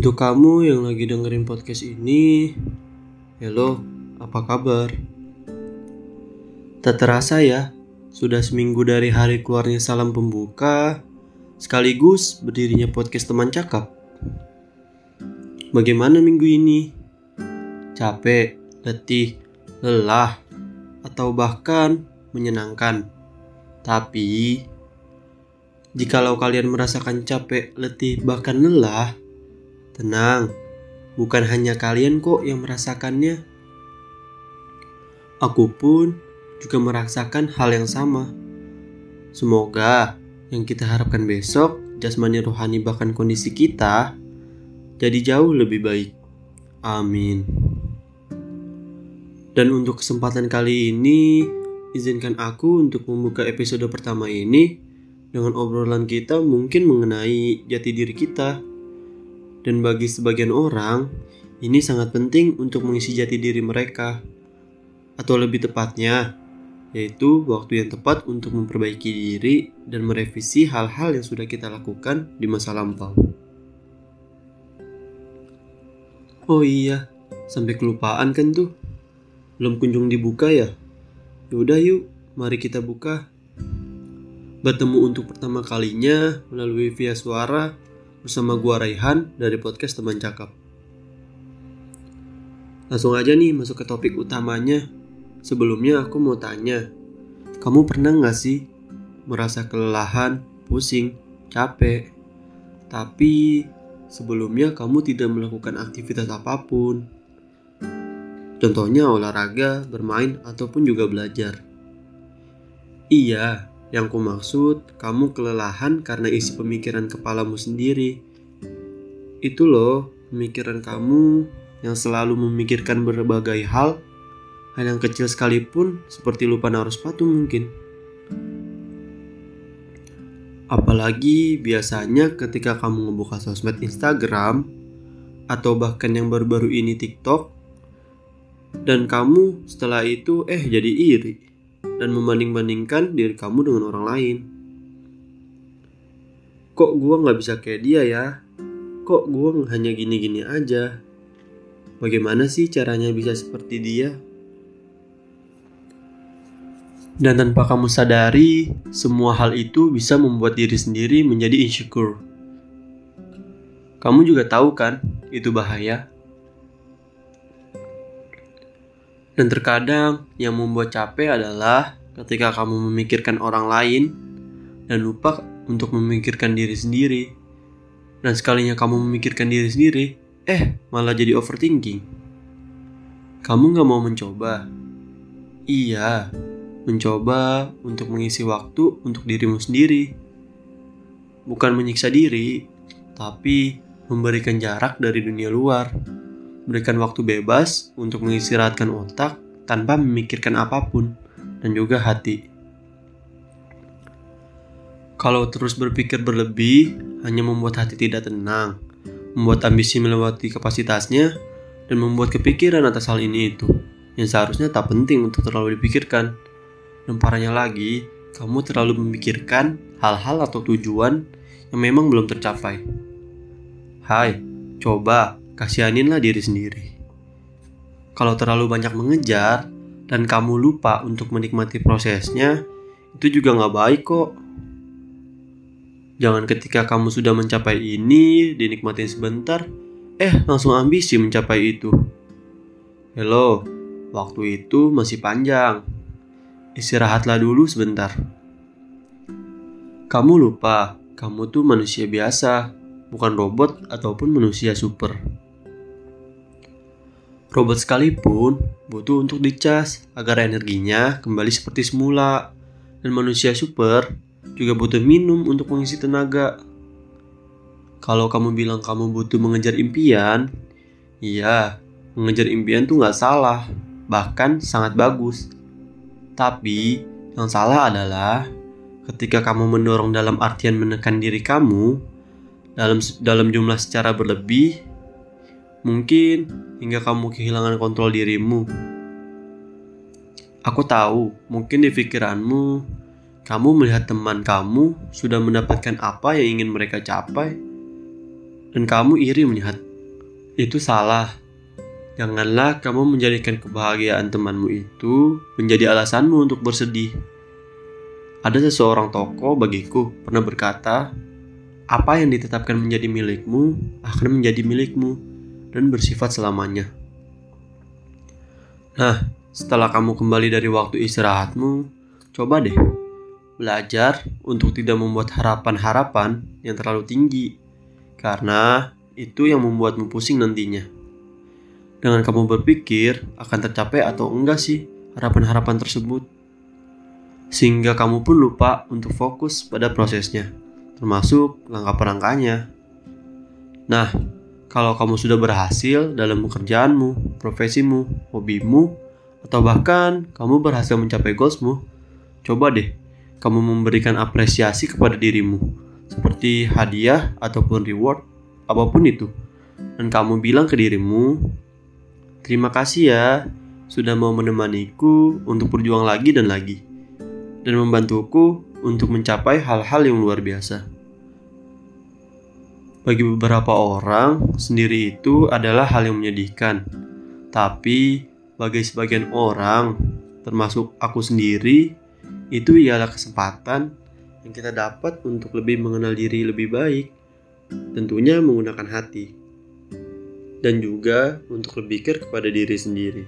Untuk kamu yang lagi dengerin podcast ini, hello, apa kabar? Tak terasa ya, sudah seminggu dari hari keluarnya salam pembuka, sekaligus berdirinya podcast teman cakap. Bagaimana minggu ini? Capek, letih, lelah, atau bahkan menyenangkan. Tapi, jikalau kalian merasakan capek, letih, bahkan lelah, Tenang, bukan hanya kalian kok yang merasakannya. Aku pun juga merasakan hal yang sama. Semoga yang kita harapkan besok, jasmani rohani bahkan kondisi kita jadi jauh lebih baik. Amin. Dan untuk kesempatan kali ini, izinkan aku untuk membuka episode pertama ini dengan obrolan kita mungkin mengenai jati diri kita dan bagi sebagian orang, ini sangat penting untuk mengisi jati diri mereka. Atau lebih tepatnya, yaitu waktu yang tepat untuk memperbaiki diri dan merevisi hal-hal yang sudah kita lakukan di masa lampau. Oh iya, sampai kelupaan kan tuh. Belum kunjung dibuka ya? Yaudah yuk, mari kita buka. Bertemu untuk pertama kalinya melalui via suara bersama gua Raihan dari podcast Teman Cakap. Langsung aja nih masuk ke topik utamanya. Sebelumnya aku mau tanya, kamu pernah nggak sih merasa kelelahan, pusing, capek, tapi sebelumnya kamu tidak melakukan aktivitas apa pun? Contohnya olahraga, bermain, ataupun juga belajar. Iya, yang ku maksud, kamu kelelahan karena isi pemikiran kepalamu sendiri. Itu loh, pemikiran kamu yang selalu memikirkan berbagai hal, hal yang kecil sekalipun seperti lupa naruh sepatu mungkin. Apalagi biasanya ketika kamu ngebuka sosmed Instagram atau bahkan yang baru-baru ini TikTok dan kamu setelah itu eh jadi iri dan membanding-bandingkan diri kamu dengan orang lain. Kok gue gak bisa kayak dia ya? Kok gue hanya gini-gini aja? Bagaimana sih caranya bisa seperti dia? Dan tanpa kamu sadari, semua hal itu bisa membuat diri sendiri menjadi insecure. Kamu juga tahu kan, itu bahaya. Dan terkadang yang membuat capek adalah ketika kamu memikirkan orang lain dan lupa untuk memikirkan diri sendiri. Dan sekalinya kamu memikirkan diri sendiri, eh malah jadi overthinking. Kamu gak mau mencoba? Iya, mencoba untuk mengisi waktu untuk dirimu sendiri. Bukan menyiksa diri, tapi memberikan jarak dari dunia luar berikan waktu bebas untuk mengistirahatkan otak tanpa memikirkan apa pun dan juga hati. Kalau terus berpikir berlebih, hanya membuat hati tidak tenang, membuat ambisi melewati kapasitasnya, dan membuat kepikiran atas hal ini itu, yang seharusnya tak penting untuk terlalu dipikirkan. Dan parahnya lagi, kamu terlalu memikirkan hal-hal atau tujuan yang memang belum tercapai. Hai, coba kasihaninlah diri sendiri. Kalau terlalu banyak mengejar dan kamu lupa untuk menikmati prosesnya, itu juga nggak baik kok. Jangan ketika kamu sudah mencapai ini, dinikmatin sebentar, eh langsung ambisi mencapai itu. Hello, waktu itu masih panjang. Istirahatlah dulu sebentar. Kamu lupa, kamu tuh manusia biasa, bukan robot ataupun manusia super. Robot sekalipun butuh untuk dicas agar energinya kembali seperti semula. Dan manusia super juga butuh minum untuk mengisi tenaga. Kalau kamu bilang kamu butuh mengejar impian, iya, mengejar impian tuh nggak salah, bahkan sangat bagus. Tapi yang salah adalah ketika kamu mendorong dalam artian menekan diri kamu dalam dalam jumlah secara berlebih, mungkin hingga kamu kehilangan kontrol dirimu. Aku tahu, mungkin di pikiranmu, kamu melihat teman kamu sudah mendapatkan apa yang ingin mereka capai, dan kamu iri melihat itu salah. Janganlah kamu menjadikan kebahagiaan temanmu itu menjadi alasanmu untuk bersedih. Ada seseorang tokoh bagiku pernah berkata, "Apa yang ditetapkan menjadi milikmu akan menjadi milikmu dan bersifat selamanya." Nah, setelah kamu kembali dari waktu istirahatmu, coba deh belajar untuk tidak membuat harapan-harapan yang terlalu tinggi, karena itu yang membuatmu pusing nantinya. Dengan kamu berpikir akan tercapai atau enggak sih harapan-harapan tersebut, sehingga kamu pun lupa untuk fokus pada prosesnya, termasuk langkah-langkahnya. Nah, kalau kamu sudah berhasil dalam pekerjaanmu, profesimu, hobimu, atau bahkan kamu berhasil mencapai goalsmu, coba deh kamu memberikan apresiasi kepada dirimu, seperti hadiah ataupun reward, apa pun itu. Dan kamu bilang ke dirimu, terima kasih ya, sudah mau menemaniku untuk berjuang lagi dan lagi, dan membantuku untuk mencapai hal-hal yang luar biasa. Bagi beberapa orang, sendiri itu adalah hal yang menyedihkan, tapi bagi sebagian orang, termasuk aku sendiri, itu ialah kesempatan yang kita dapat untuk lebih mengenal diri lebih baik, tentunya menggunakan hati, dan juga untuk berpikir kepada diri sendiri.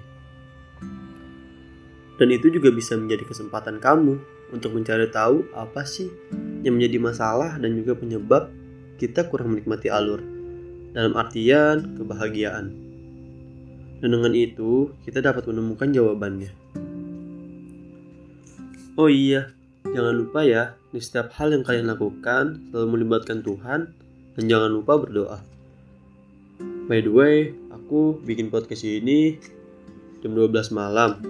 Dan itu juga bisa menjadi kesempatan kamu untuk mencari tahu apa sih yang menjadi masalah dan juga penyebab kita kurang menikmati alur dalam artian kebahagiaan. Dan dengan itu, kita dapat menemukan jawabannya. Oh iya, jangan lupa ya, di setiap hal yang kalian lakukan, selalu melibatkan Tuhan, dan jangan lupa berdoa. By the way, aku bikin podcast ini jam 12 malam.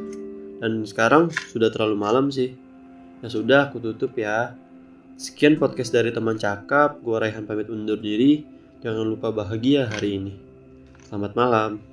Dan sekarang sudah terlalu malam sih. Ya sudah, aku tutup ya. Sekian podcast dari teman cakap, gua Raihan pamit undur diri. Jangan lupa bahagia hari ini. Selamat malam.